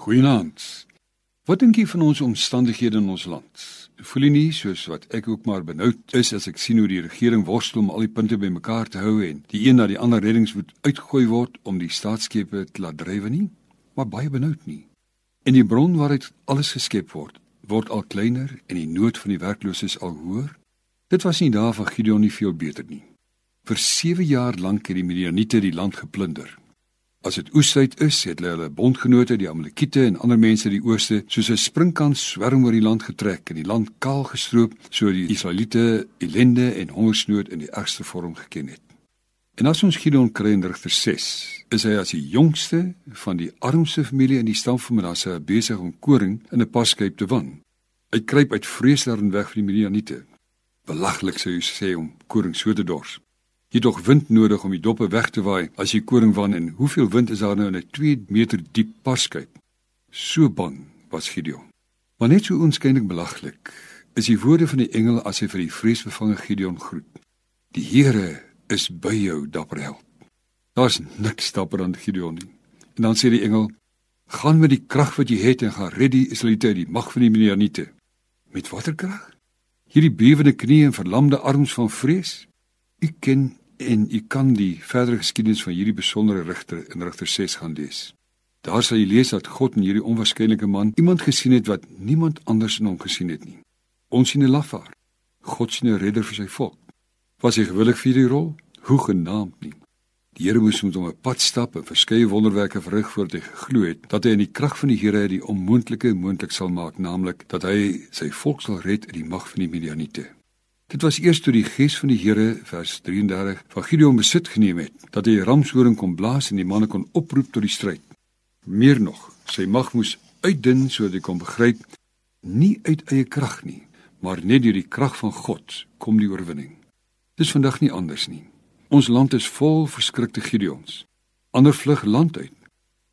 Goeienaand. Wat dink jy van ons omstandighede in ons land? Voel jy nie soos wat ek ook maar benoud is as ek sien hoe die regering worstel om al die punte bymekaar te hou en die een na die ander reddingsboot uitgegooi word om die staatsskepe te laat drywe nie? Maar baie benoud nie. En die bron waaruit alles geskep word, word al kleiner en die nood van die werklooses al hoër. Dit was nie daar van Gideon nie veel beter nie. Vir 7 jaar lank het die Midianiete die land geplunder. As dit oestyd is, het hulle hulle bondgenote, die Amalekiete en ander mense in die ooste, soos 'n springkans swerm oor die land getrek en die land kaal gestroop, so die Israeliete ellende en hongersnood in die ergste vorm geken het. En as ons Gideon kry in Rigter 6, is hy as die jongste van die armste familie in die stam van Manasse besig om koring in 'n paskyp te wan. Hy kruip uit vrees daarin weg vir die Midianiete. Belaglik sou jy sê om koring so te dors. Jy het tog wind nodig om die doppe weg te waai as jy koring wan en hoeveel wind is daar nou in 'n 2 meter diep paskyp? So bang was Gideon. Maar net so onskynlik belaglik is die woorde van die engel as hy vir die vreesbevange Gideon groet. Die Here is by jou, dapper held. Daar's niks dapper aan Gideon nie. En dan sê die engel: "Gaan met die krag wat jy het en gaan red die Israeliete uit die mag van die Midianiete." Met watter krag? Hierdie bewende knieë en verlamde arms van vrees? U ken en u kan die verdere geskiedenis van hierdie besondere rigter in Rigter 6 gaan lees. Daar sal jy lees dat God in hierdie onwaarskynlike man iemand gesien het wat niemand anders in hom gesien het nie. Ons sien 'n lafaard. God sien 'n redder vir sy volk. Was hy gewillig vir hierdie rol? Hoe genaamd nie. Die Here moes met hom 'n pad stap en verskeie wonderwerke verrig voordat hy geglo het dat hy in die krag van die Here die onmoontlike moontlik sal maak, naamlik dat hy sy volk sal red uit die mag van die Midianiete. Dit was eers toe die gees van die Here vers 33 van Gideon besit geneem het dat hy ramshoring kon blaas en die manne kon oproep tot die stryd. Meer nog, sy mag moes uitdun sodat hy kon begryp nie uit eie krag nie, maar net deur die krag van God kom die oorwinning. Dis vandag nie anders nie. Ons land is vol verskrikte Gideons. Ander vlug land uit.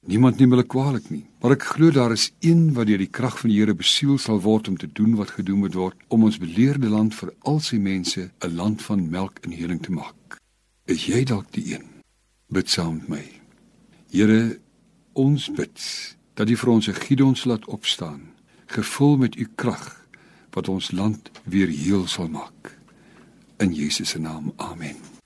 Niemand neem hulle kwaadlik nie, maar ek glo daar is een wat deur die krag van die Here besiel sal word om te doen wat gedoen moet word om ons beleerde land vir al sy mense 'n land van melk en honing te maak. Is jy dalk die een? Bid saam met my. Here, ons bid dat U vir ons 'n Gideons laat opstaan, gevul met U krag wat ons land weer heel sal maak. In Jesus se naam. Amen.